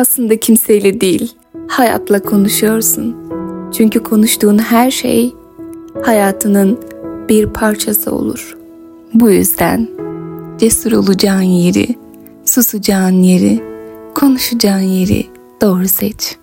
Aslında kimseyle değil, hayatla konuşuyorsun. Çünkü konuştuğun her şey hayatının bir parçası olur. Bu yüzden cesur olacağın yeri, susacağın yeri, konuşacağın yeri doğru seç.